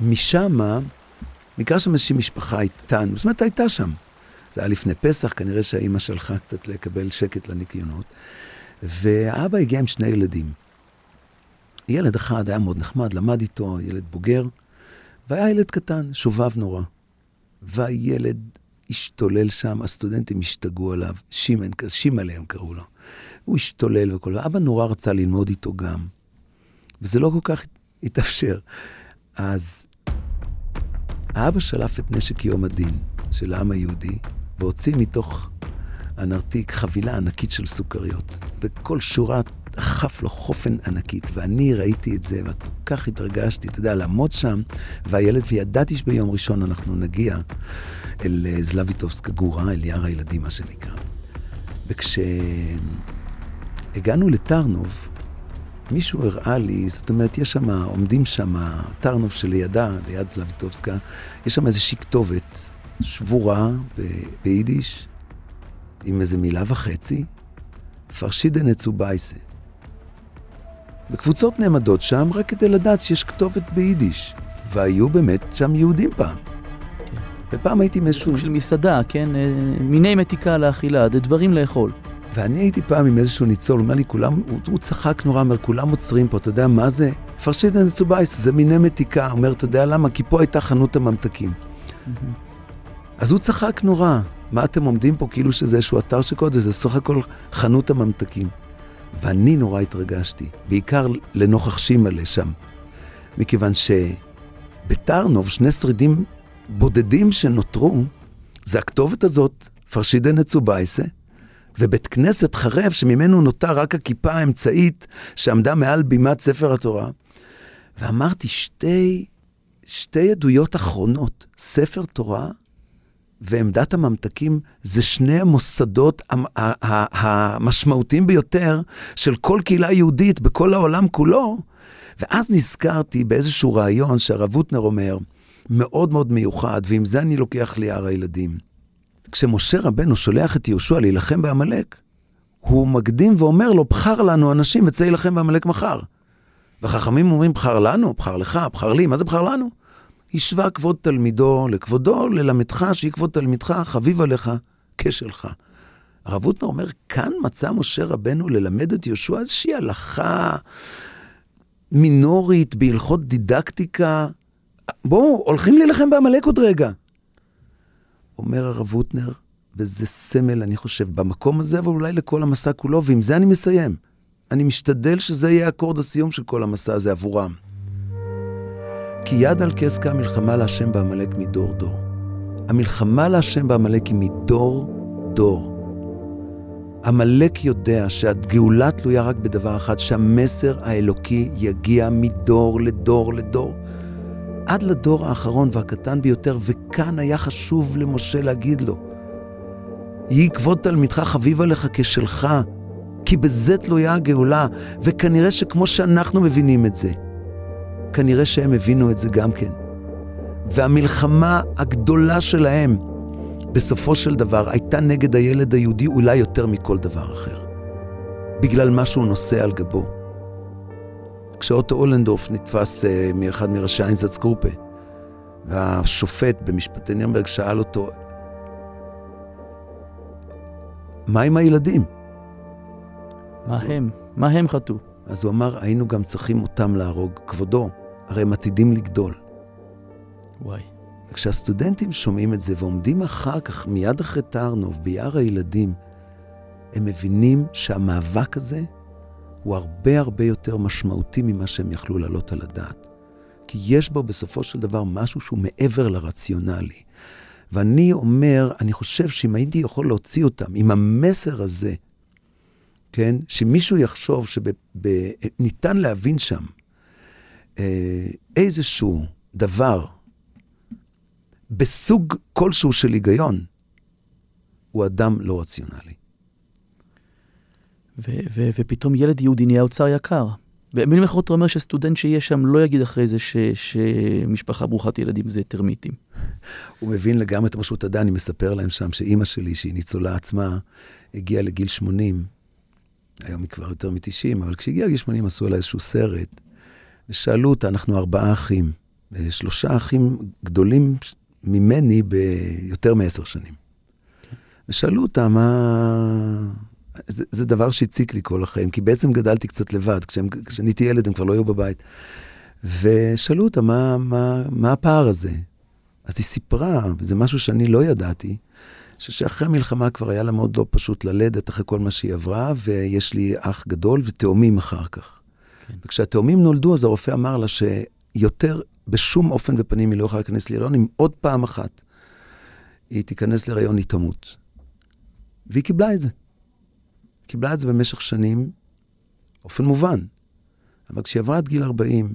משם, נקרא שם איזושהי משפחה איתנו, זאת אומרת, הייתה שם. זה היה לפני פסח, כנראה שהאימא שלחה קצת לקבל שקט לניקיונות. והאבא הגיע עם שני ילדים. ילד אחד היה מאוד נחמד, למד איתו, ילד בוגר, והיה ילד קטן, שובב נורא. והילד השתולל שם, הסטודנטים השתגעו עליו, שימן, שימלה הם קראו לו. הוא השתולל וכל... אבא נורא רצה ללמוד איתו גם, וזה לא כל כך התאפשר. אז האבא שלף את נשק יום הדין של העם היהודי, והוציא מתוך הנרתיק חבילה ענקית של סוכריות, וכל שורה דחף לו חופן ענקית, ואני ראיתי את זה, וכל כך התרגשתי, אתה יודע, לעמוד שם, והילד, וידעתי שביום ראשון אנחנו נגיע אל אה, זלביטובסקה גורה, אל יער הילדים, מה שנקרא. וכשהגענו לטרנוב, מישהו הראה לי, זאת אומרת, יש שם, עומדים שם, טרנוב שלידה, ליד זלביטובסקה, יש שם איזושהי כתובת שבורה ב- ביידיש, עם איזה מילה וחצי, פרשידן אצובייסה. וקבוצות נעמדות שם רק כדי לדעת שיש כתובת ביידיש. והיו באמת שם יהודים פעם. ופעם הייתי עם איזשהו... סוג של מסעדה, כן? אה, מיני מתיקה לאכילה, זה דברים לאכול. ואני הייתי פעם עם איזשהו ניצול, הוא אומר לי, כולם, הוא, הוא צחק נורא, אומר, כולם עוצרים פה, אתה יודע מה זה? פרשידן אצובייס, זה מיני מתיקה. אומר, אתה יודע למה? כי פה הייתה חנות הממתקים. אז הוא צחק נורא. מה אתם עומדים פה כאילו שזה איזשהו אתר שקודש, זה סך הכל חנות הממתקים. ואני נורא התרגשתי, בעיקר לנוכח שימלה שם. מכיוון שבטרנוב, שני שרידים בודדים שנותרו, זה הכתובת הזאת, פרשידן אצובייסה, ובית כנסת חרב שממנו נותר רק הכיפה האמצעית שעמדה מעל בימת ספר התורה. ואמרתי, שתי, שתי עדויות אחרונות, ספר תורה ועמדת הממתקים זה שני המוסדות המשמעותיים ביותר של כל קהילה יהודית בכל העולם כולו. ואז נזכרתי באיזשהו רעיון שהרב הוטנר אומר, מאוד מאוד מיוחד, ועם זה אני לוקח ליער הילדים. כשמשה רבנו שולח את יהושע להילחם בעמלק, הוא מקדים ואומר לו, בחר לנו אנשים וצא להילחם בעמלק מחר. והחכמים אומרים, בחר לנו, בחר לך, בחר לי, מה זה בחר לנו? השווה כבוד תלמידו לכבודו, ללמדך שהיא כבוד תלמידך, חביב עליך כשלך. הרב הוטנר אומר, כאן מצא משה רבנו ללמד את יהושע איזושהי הלכה מינורית בהלכות דידקטיקה. בואו, הולכים להילחם בעמלק עוד רגע. אומר הרב הוטנר, וזה סמל, אני חושב, במקום הזה, אבל אולי לכל המסע כולו, ועם זה אני מסיים. אני משתדל שזה יהיה אקורד הסיום של כל המסע הזה עבורם. כי יד על כס קם מלחמה להשם בעמלק מדור דור. המלחמה להשם בעמלק היא מדור דור. עמלק יודע שהגאולה תלויה רק בדבר אחד, שהמסר האלוקי יגיע מדור לדור לדור. עד לדור האחרון והקטן ביותר, וכאן היה חשוב למשה להגיד לו, יהי כבוד תלמידך חביב עליך כשלך, כי בזה תלויה הגאולה, וכנראה שכמו שאנחנו מבינים את זה, כנראה שהם הבינו את זה גם כן. והמלחמה הגדולה שלהם בסופו של דבר הייתה נגד הילד היהודי אולי יותר מכל דבר אחר. בגלל מה שהוא נושא על גבו. כשאוטו אולנדורף נתפס uh, מאחד מראשי איינזצקרופה, והשופט במשפטי נירנברג שאל אותו, מה עם הילדים? מה הם? מה הם חטאו? אז הוא אמר, היינו גם צריכים אותם להרוג. כבודו, הרי הם עתידים לגדול. וואי. וכשהסטודנטים שומעים את זה ועומדים אחר כך, מיד אחרי טרנוב, ביער הילדים, הם מבינים שהמאבק הזה הוא הרבה הרבה יותר משמעותי ממה שהם יכלו להעלות על הדעת. כי יש בו בסופו של דבר משהו שהוא מעבר לרציונלי. ואני אומר, אני חושב שאם הייתי יכול להוציא אותם עם המסר הזה, כן, שמישהו יחשוב שניתן להבין שם אה, איזשהו דבר בסוג כלשהו של היגיון, הוא אדם לא רציונלי. ו- ו- ופתאום ילד יהודי נהיה אוצר יקר. במילים אחרות אתה אומר שסטודנט שיהיה שם לא יגיד אחרי זה ש- שמשפחה ברוכת ילדים זה טרמיטים. הוא מבין לגמרי את מה שהוא אני מספר להם שם שאימא שלי, שהיא ניצולה עצמה, הגיעה לגיל 80, היום היא כבר יותר מ-90, אבל כשהגיעה לגיל 80 עשו לה איזשהו סרט, ושאלו אותה, אנחנו ארבעה אחים, שלושה אחים גדולים ממני ביותר מעשר שנים. ושאלו אותה מה... זה, זה דבר שהציק לי כל החיים, כי בעצם גדלתי קצת לבד. כשהם, כשאני הייתי ילד הם כבר לא היו בבית. ושאלו אותה, מה, מה, מה הפער הזה? אז היא סיפרה, וזה משהו שאני לא ידעתי, שאחרי המלחמה כבר היה לה מאוד לא פשוט ללדת אחרי כל מה שהיא עברה, ויש לי אח גדול ותאומים אחר כך. כן. וכשהתאומים נולדו, אז הרופא אמר לה שיותר, בשום אופן ופנים היא לא יכולה להיכנס להיריון, אם עוד פעם אחת היא תיכנס להיריון, היא תמות. והיא קיבלה את זה. קיבלה את זה במשך שנים, באופן מובן. אבל כשהיא עברה את גיל 40,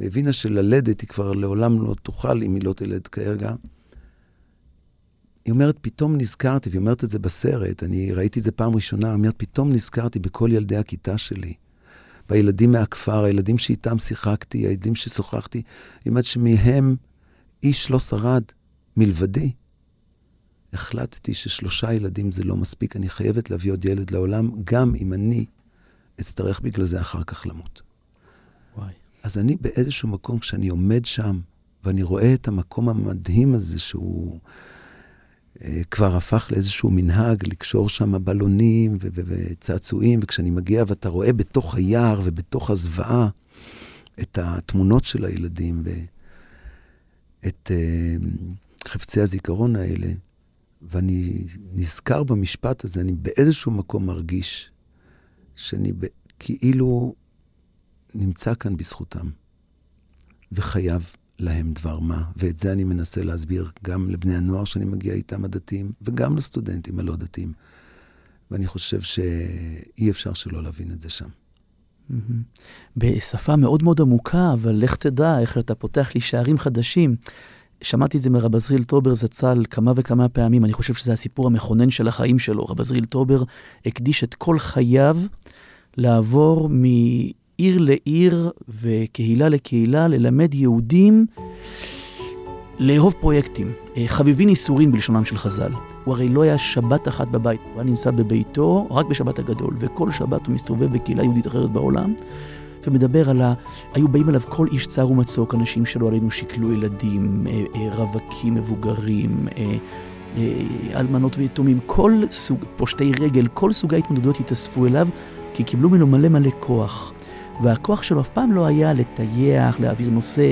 והבינה שללדת היא כבר לעולם לא תוכל אם היא לא תלד כרגע, היא אומרת, פתאום נזכרתי, והיא אומרת את זה בסרט, אני ראיתי את זה פעם ראשונה, היא אומרת, פתאום נזכרתי בכל ילדי הכיתה שלי, בילדים מהכפר, הילדים שאיתם שיחקתי, הילדים ששוחחתי, היא אומרת שמהם איש לא שרד, מלבדי. החלטתי ששלושה ילדים זה לא מספיק, אני חייבת להביא עוד ילד לעולם, גם אם אני אצטרך בגלל זה אחר כך למות. וואי. אז אני באיזשהו מקום, כשאני עומד שם, ואני רואה את המקום המדהים הזה שהוא אה, כבר הפך לאיזשהו מנהג, לקשור שם בלונים ו- ו- וצעצועים, וכשאני מגיע ואתה רואה בתוך היער ובתוך הזוועה את התמונות של הילדים ואת אה, חפצי הזיכרון האלה, ואני נזכר במשפט הזה, אני באיזשהו מקום מרגיש שאני כאילו נמצא כאן בזכותם, וחייב להם דבר מה. ואת זה אני מנסה להסביר גם לבני הנוער שאני מגיע איתם, הדתיים, וגם לסטודנטים הלא דתיים. ואני חושב שאי אפשר שלא להבין את זה שם. בשפה מאוד מאוד עמוקה, אבל לך תדע איך אתה פותח לי שערים חדשים. שמעתי את זה מרב עזריאל טובר זצ"ל כמה וכמה פעמים, אני חושב שזה הסיפור המכונן של החיים שלו. רב עזריאל טובר הקדיש את כל חייו לעבור מעיר לעיר וקהילה לקהילה, ללמד יהודים לאהוב פרויקטים. אה, חביבין איסורים בלשונם של חז"ל. הוא הרי לא היה שבת אחת בבית, הוא היה נמצא בביתו רק בשבת הגדול, וכל שבת הוא מסתובב בקהילה יהודית אחרת בעולם. ומדבר על ה... היו באים אליו כל איש צר ומצוק, אנשים שלא עלינו שכלו ילדים, אה, אה, רווקים מבוגרים, אה, אלמנות ויתומים, כל סוג, פושטי רגל, כל סוגי ההתמודדות התאספו אליו, כי קיבלו ממנו מלא מלא כוח. והכוח שלו אף פעם לא היה לטייח, להעביר נושא,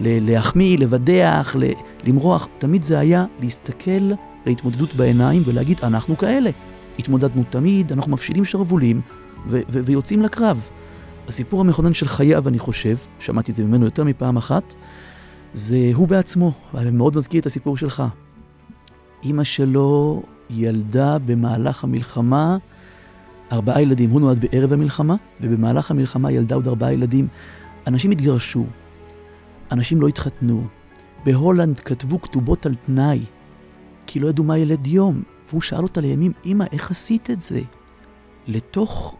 להחמיא, לבדח, למרוח, תמיד זה היה להסתכל להתמודדות בעיניים ולהגיד, אנחנו כאלה. התמודדנו תמיד, אנחנו מפשילים שרוולים ויוצאים לקרב. הסיפור המכונן של חייו, אני חושב, שמעתי את זה ממנו יותר מפעם אחת, זה הוא בעצמו, מאוד מזכיר את הסיפור שלך. אימא שלו ילדה במהלך המלחמה ארבעה ילדים. הוא נולד בערב המלחמה, ובמהלך המלחמה ילדה עוד ארבעה ילדים. אנשים התגרשו, אנשים לא התחתנו. בהולנד כתבו כתובות על תנאי, כי לא ידעו מה ילד יום. והוא שאל אותה לימים, אמא, איך עשית את זה? לתוך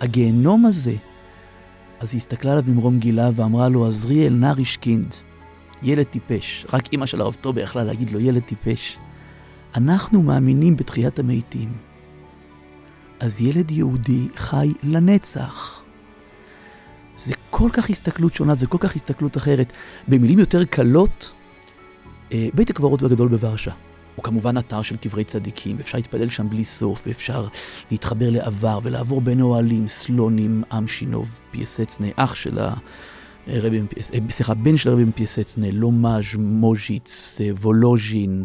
הגיהנום הזה, אז היא הסתכלה עליו ממרום גילה ואמרה לו, עזריאל נער השקינד, ילד טיפש. רק אימא של הרב טובה יכלה להגיד לו, ילד טיפש. אנחנו מאמינים בתחיית המתים. אז ילד יהודי חי לנצח. זה כל כך הסתכלות שונה, זה כל כך הסתכלות אחרת. במילים יותר קלות, אה, בית הקברות הגדול בוורשה. הוא כמובן אתר של קברי צדיקים, אפשר להתפלל שם בלי סוף, ואפשר להתחבר לעבר ולעבור בין אוהלים, סלונים, אמשינוב, פייסצנה, אח של הרבי, אה, סליחה, בן של הרבי פייסצנה, לומאז', מוז'יץ, אה, וולוז'ין,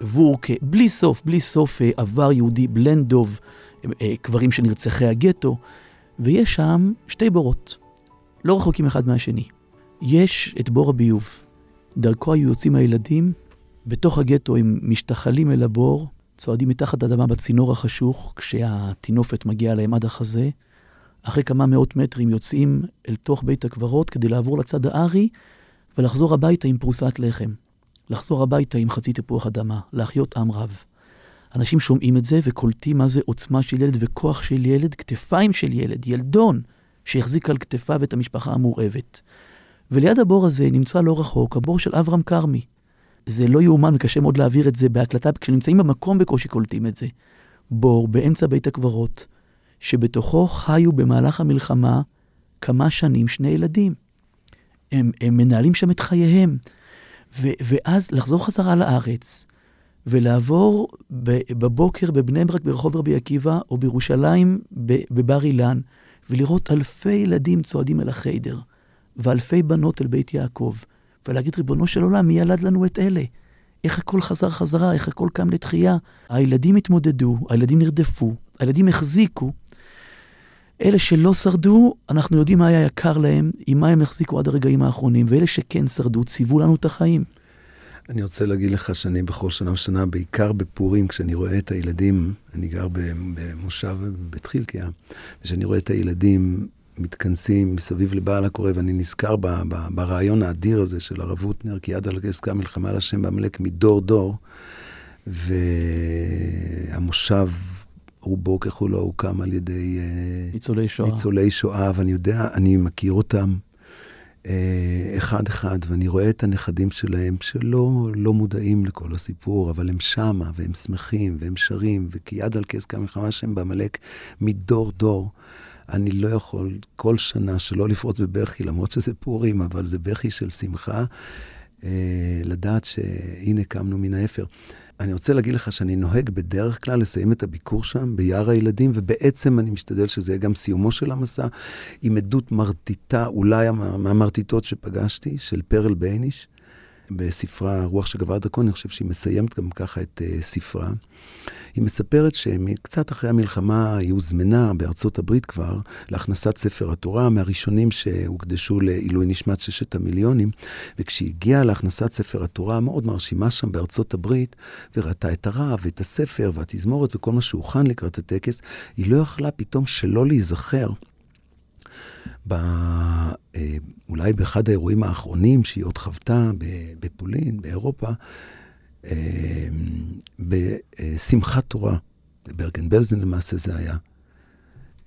וורקה, בלי סוף, בלי סוף עבר יהודי, בלנדוב, קברים של נרצחי הגטו, ויש שם שתי בורות, לא רחוקים אחד מהשני. יש את בור הביוב, דרכו היו יוצאים הילדים, בתוך הגטו הם משתחלים אל הבור, צועדים מתחת לאדמה בצינור החשוך, כשהטינופת מגיעה להם עד החזה. אחרי כמה מאות מטרים יוצאים אל תוך בית הקברות כדי לעבור לצד הארי ולחזור הביתה עם פרוסת לחם. לחזור הביתה עם חצי תפוח אדמה, להחיות עם רב. אנשים שומעים את זה וקולטים מה זה עוצמה של ילד וכוח של ילד, כתפיים של ילד, ילדון, שהחזיק על כתפיו את המשפחה המורעבת. וליד הבור הזה נמצא לא רחוק הבור של אברהם כרמי. זה לא יאומן וקשה מאוד להעביר את זה בהקלטה, כשנמצאים במקום בקושי קולטים את זה. בור באמצע בית הקברות, שבתוכו חיו במהלך המלחמה כמה שנים שני ילדים. הם, הם מנהלים שם את חייהם. ו, ואז לחזור חזרה לארץ, ולעבור בבוקר בבני ברק ברחוב רבי עקיבא, או בירושלים בבר אילן, ולראות אלפי ילדים צועדים אל החיידר. ואלפי בנות אל בית יעקב, ולהגיד, ריבונו של עולם, מי ילד לנו את אלה? איך הכל חזר חזרה, איך הכל קם לתחייה. הילדים התמודדו, הילדים נרדפו, הילדים החזיקו. אלה שלא שרדו, אנחנו יודעים מה היה יקר להם, עם מה הם החזיקו עד הרגעים האחרונים, ואלה שכן שרדו, ציוו לנו את החיים. אני רוצה להגיד לך שאני בכל שנה ושנה, בעיקר בפורים, כשאני רואה את הילדים, אני גר במושב בית חילקיה, וכשאני רואה את הילדים מתכנסים מסביב לבעל הקורא, ואני נזכר ב, ב, ברעיון האדיר הזה של הרב הוטנר, כי יד על עסקה מלחמה על השם בעמלק מדור דור, והמושב רובו ככולו הוקם על ידי אה, ניצולי שואה. ניצולי שואה, ואני יודע, אני מכיר אותם אה, אחד-אחד, ואני רואה את הנכדים שלהם שלא לא מודעים לכל הסיפור, אבל הם שמה, והם שמחים, והם שרים, וכי יד על כסקה מלחמה השם בעמלק מדור דור. אני לא יכול כל שנה שלא לפרוץ בבכי, למרות שזה פורים, אבל זה בכי של שמחה, אה, לדעת שהנה קמנו מן האפר. אני רוצה להגיד לך שאני נוהג בדרך כלל לסיים את הביקור שם ביער הילדים, ובעצם אני משתדל שזה יהיה גם סיומו של המסע, עם עדות מרטיטה, אולי מהמרטיטות שפגשתי, של פרל בייניש, בספרה רוח שגבר דקון, אני חושב שהיא מסיימת גם ככה את uh, ספרה. היא מספרת שקצת אחרי המלחמה היא הוזמנה בארצות הברית כבר להכנסת ספר התורה, מהראשונים שהוקדשו לעילוי נשמת ששת המיליונים, וכשהיא הגיעה להכנסת ספר התורה המאוד מרשימה שם בארצות הברית, וראתה את הרב ואת הספר והתזמורת וכל מה שהוכן לקראת הטקס, היא לא יכלה פתאום שלא להיזכר. ב, אה, אולי באחד האירועים האחרונים שהיא עוד חוותה בפולין, באירופה, אה, בשמחת תורה, בברגן בלזן למעשה זה היה.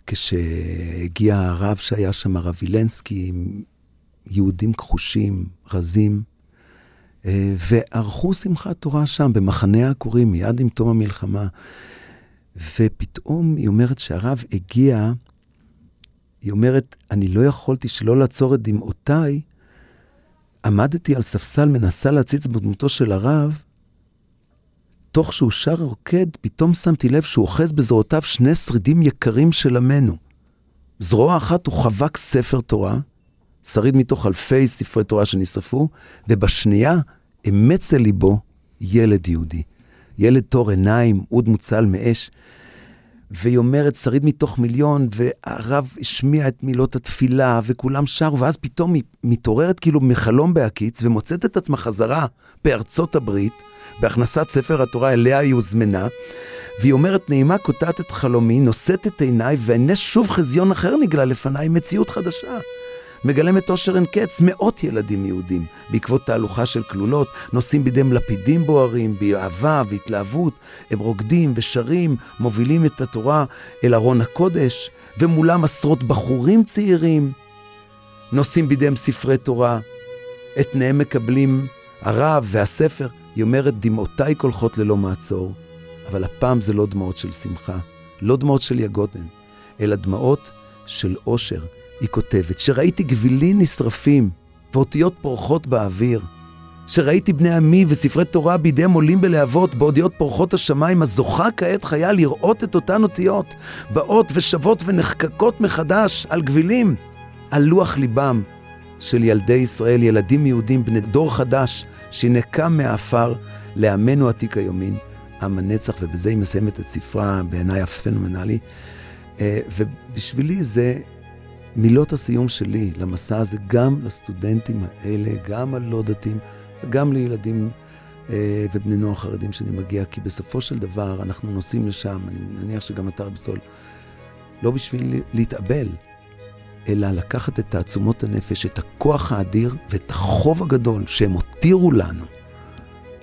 כשהגיע הרב שהיה שם, הרב וילנסקי, עם יהודים כחושים, רזים, אה, וערכו שמחת תורה שם, במחנה העקורים, מיד עם תום המלחמה. ופתאום היא אומרת שהרב הגיע, היא אומרת, אני לא יכולתי שלא לעצור את דמעותיי. עמדתי על ספסל, מנסה להציץ בדמותו של הרב, תוך שהוא שר רוקד, פתאום שמתי לב שהוא אוחז בזרועותיו שני שרידים יקרים של עמנו. זרוע אחת הוא חבק ספר תורה, שריד מתוך אלפי ספרי תורה שנשרפו, ובשנייה אמץ אל ליבו ילד יהודי. ילד תור עיניים, אוד מוצל מאש. והיא אומרת, שריד מתוך מיליון, והרב השמיע את מילות התפילה, וכולם שרו, ואז פתאום היא מתעוררת כאילו מחלום בהקיץ, ומוצאת את עצמה חזרה בארצות הברית, בהכנסת ספר התורה אליה היא הוזמנה, והיא אומרת, נעימה קוטעת את חלומי, נושאת את עיניי, והנה שוב חזיון אחר נגלה לפניי, מציאות חדשה. מגלמת אושר אין קץ, מאות ילדים יהודים, בעקבות תהלוכה של כלולות, נושאים בידיהם לפידים בוערים, באהבה והתלהבות, הם רוקדים ושרים, מובילים את התורה אל ארון הקודש, ומולם עשרות בחורים צעירים, נושאים בידיהם ספרי תורה, את פניהם מקבלים הרב והספר, היא אומרת, דמעותיי קולחות ללא מעצור, אבל הפעם זה לא דמעות של שמחה, לא דמעות של יגודן, אלא דמעות של אושר. היא כותבת, שראיתי גבילים נשרפים ואותיות פורחות באוויר, שראיתי בני עמי וספרי תורה בידיהם עולים בלהבות באודיות פורחות השמיים, אז זוכה כעת חיה לראות את אותן אותיות, באות ושבות ונחקקות מחדש על גבילים, על לוח ליבם של ילדי ישראל, ילדים יהודים, בני דור חדש, שנקם מהעפר לעמנו עתיק היומין, עם הנצח, ובזה היא מסיימת את ספרה, בעיניי הפנומנלי. אה, ובשבילי זה מילות הסיום שלי למסע הזה, גם לסטודנטים האלה, גם הלא דתיים, וגם לילדים אה, ובני נוער חרדים שאני מגיע, כי בסופו של דבר אנחנו נוסעים לשם, אני מניח שגם אתה, רבי לא בשביל להתאבל, אלא לקחת את תעצומות הנפש, את הכוח האדיר ואת החוב הגדול שהם הותירו לנו.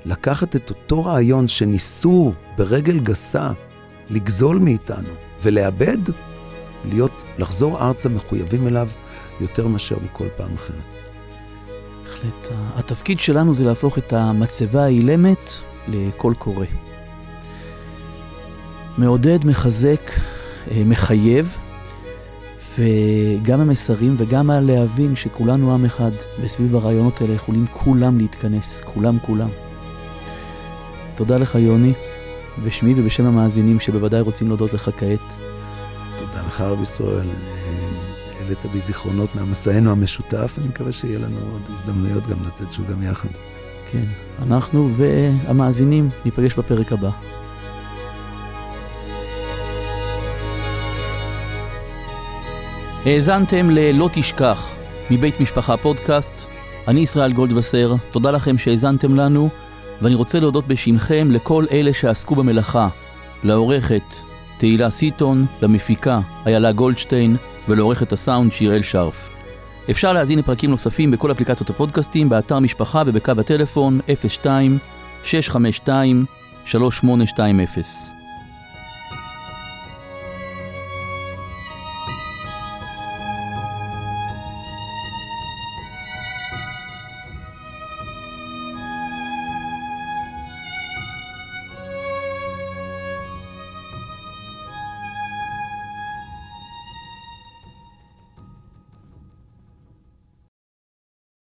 לקחת את אותו רעיון שניסו ברגל גסה לגזול מאיתנו ולאבד, להיות, לחזור ארצה מחויבים אליו יותר מאשר מכל פעם אחרת. בהחלט. התפקיד שלנו זה להפוך את המצבה האילמת לקול קורא. מעודד, מחזק, אה, מחייב, וגם המסרים וגם הלהבין שכולנו עם אחד, וסביב הרעיונות האלה יכולים כולם להתכנס, כולם כולם. תודה לך יוני, בשמי ובשם המאזינים שבוודאי רוצים להודות לך כעת. לך רב ישראל, העלית בי זיכרונות מהמסענו המשותף, אני מקווה שיהיה לנו עוד הזדמנויות גם לצאת שוב גם יחד. כן, אנחנו והמאזינים ניפגש בפרק הבא. האזנתם ל"לא תשכח" מבית משפחה פודקאסט. אני ישראל גולדווסר, תודה לכם שהאזנתם לנו, ואני רוצה להודות בשמכם לכל אלה שעסקו במלאכה, לעורכת תהילה סיטון, למפיקה איילה גולדשטיין ולעורכת הסאונד שיראל שרף. אפשר להזין לפרקים נוספים בכל אפליקציות הפודקאסטים, באתר משפחה ובקו הטלפון 02 652 3820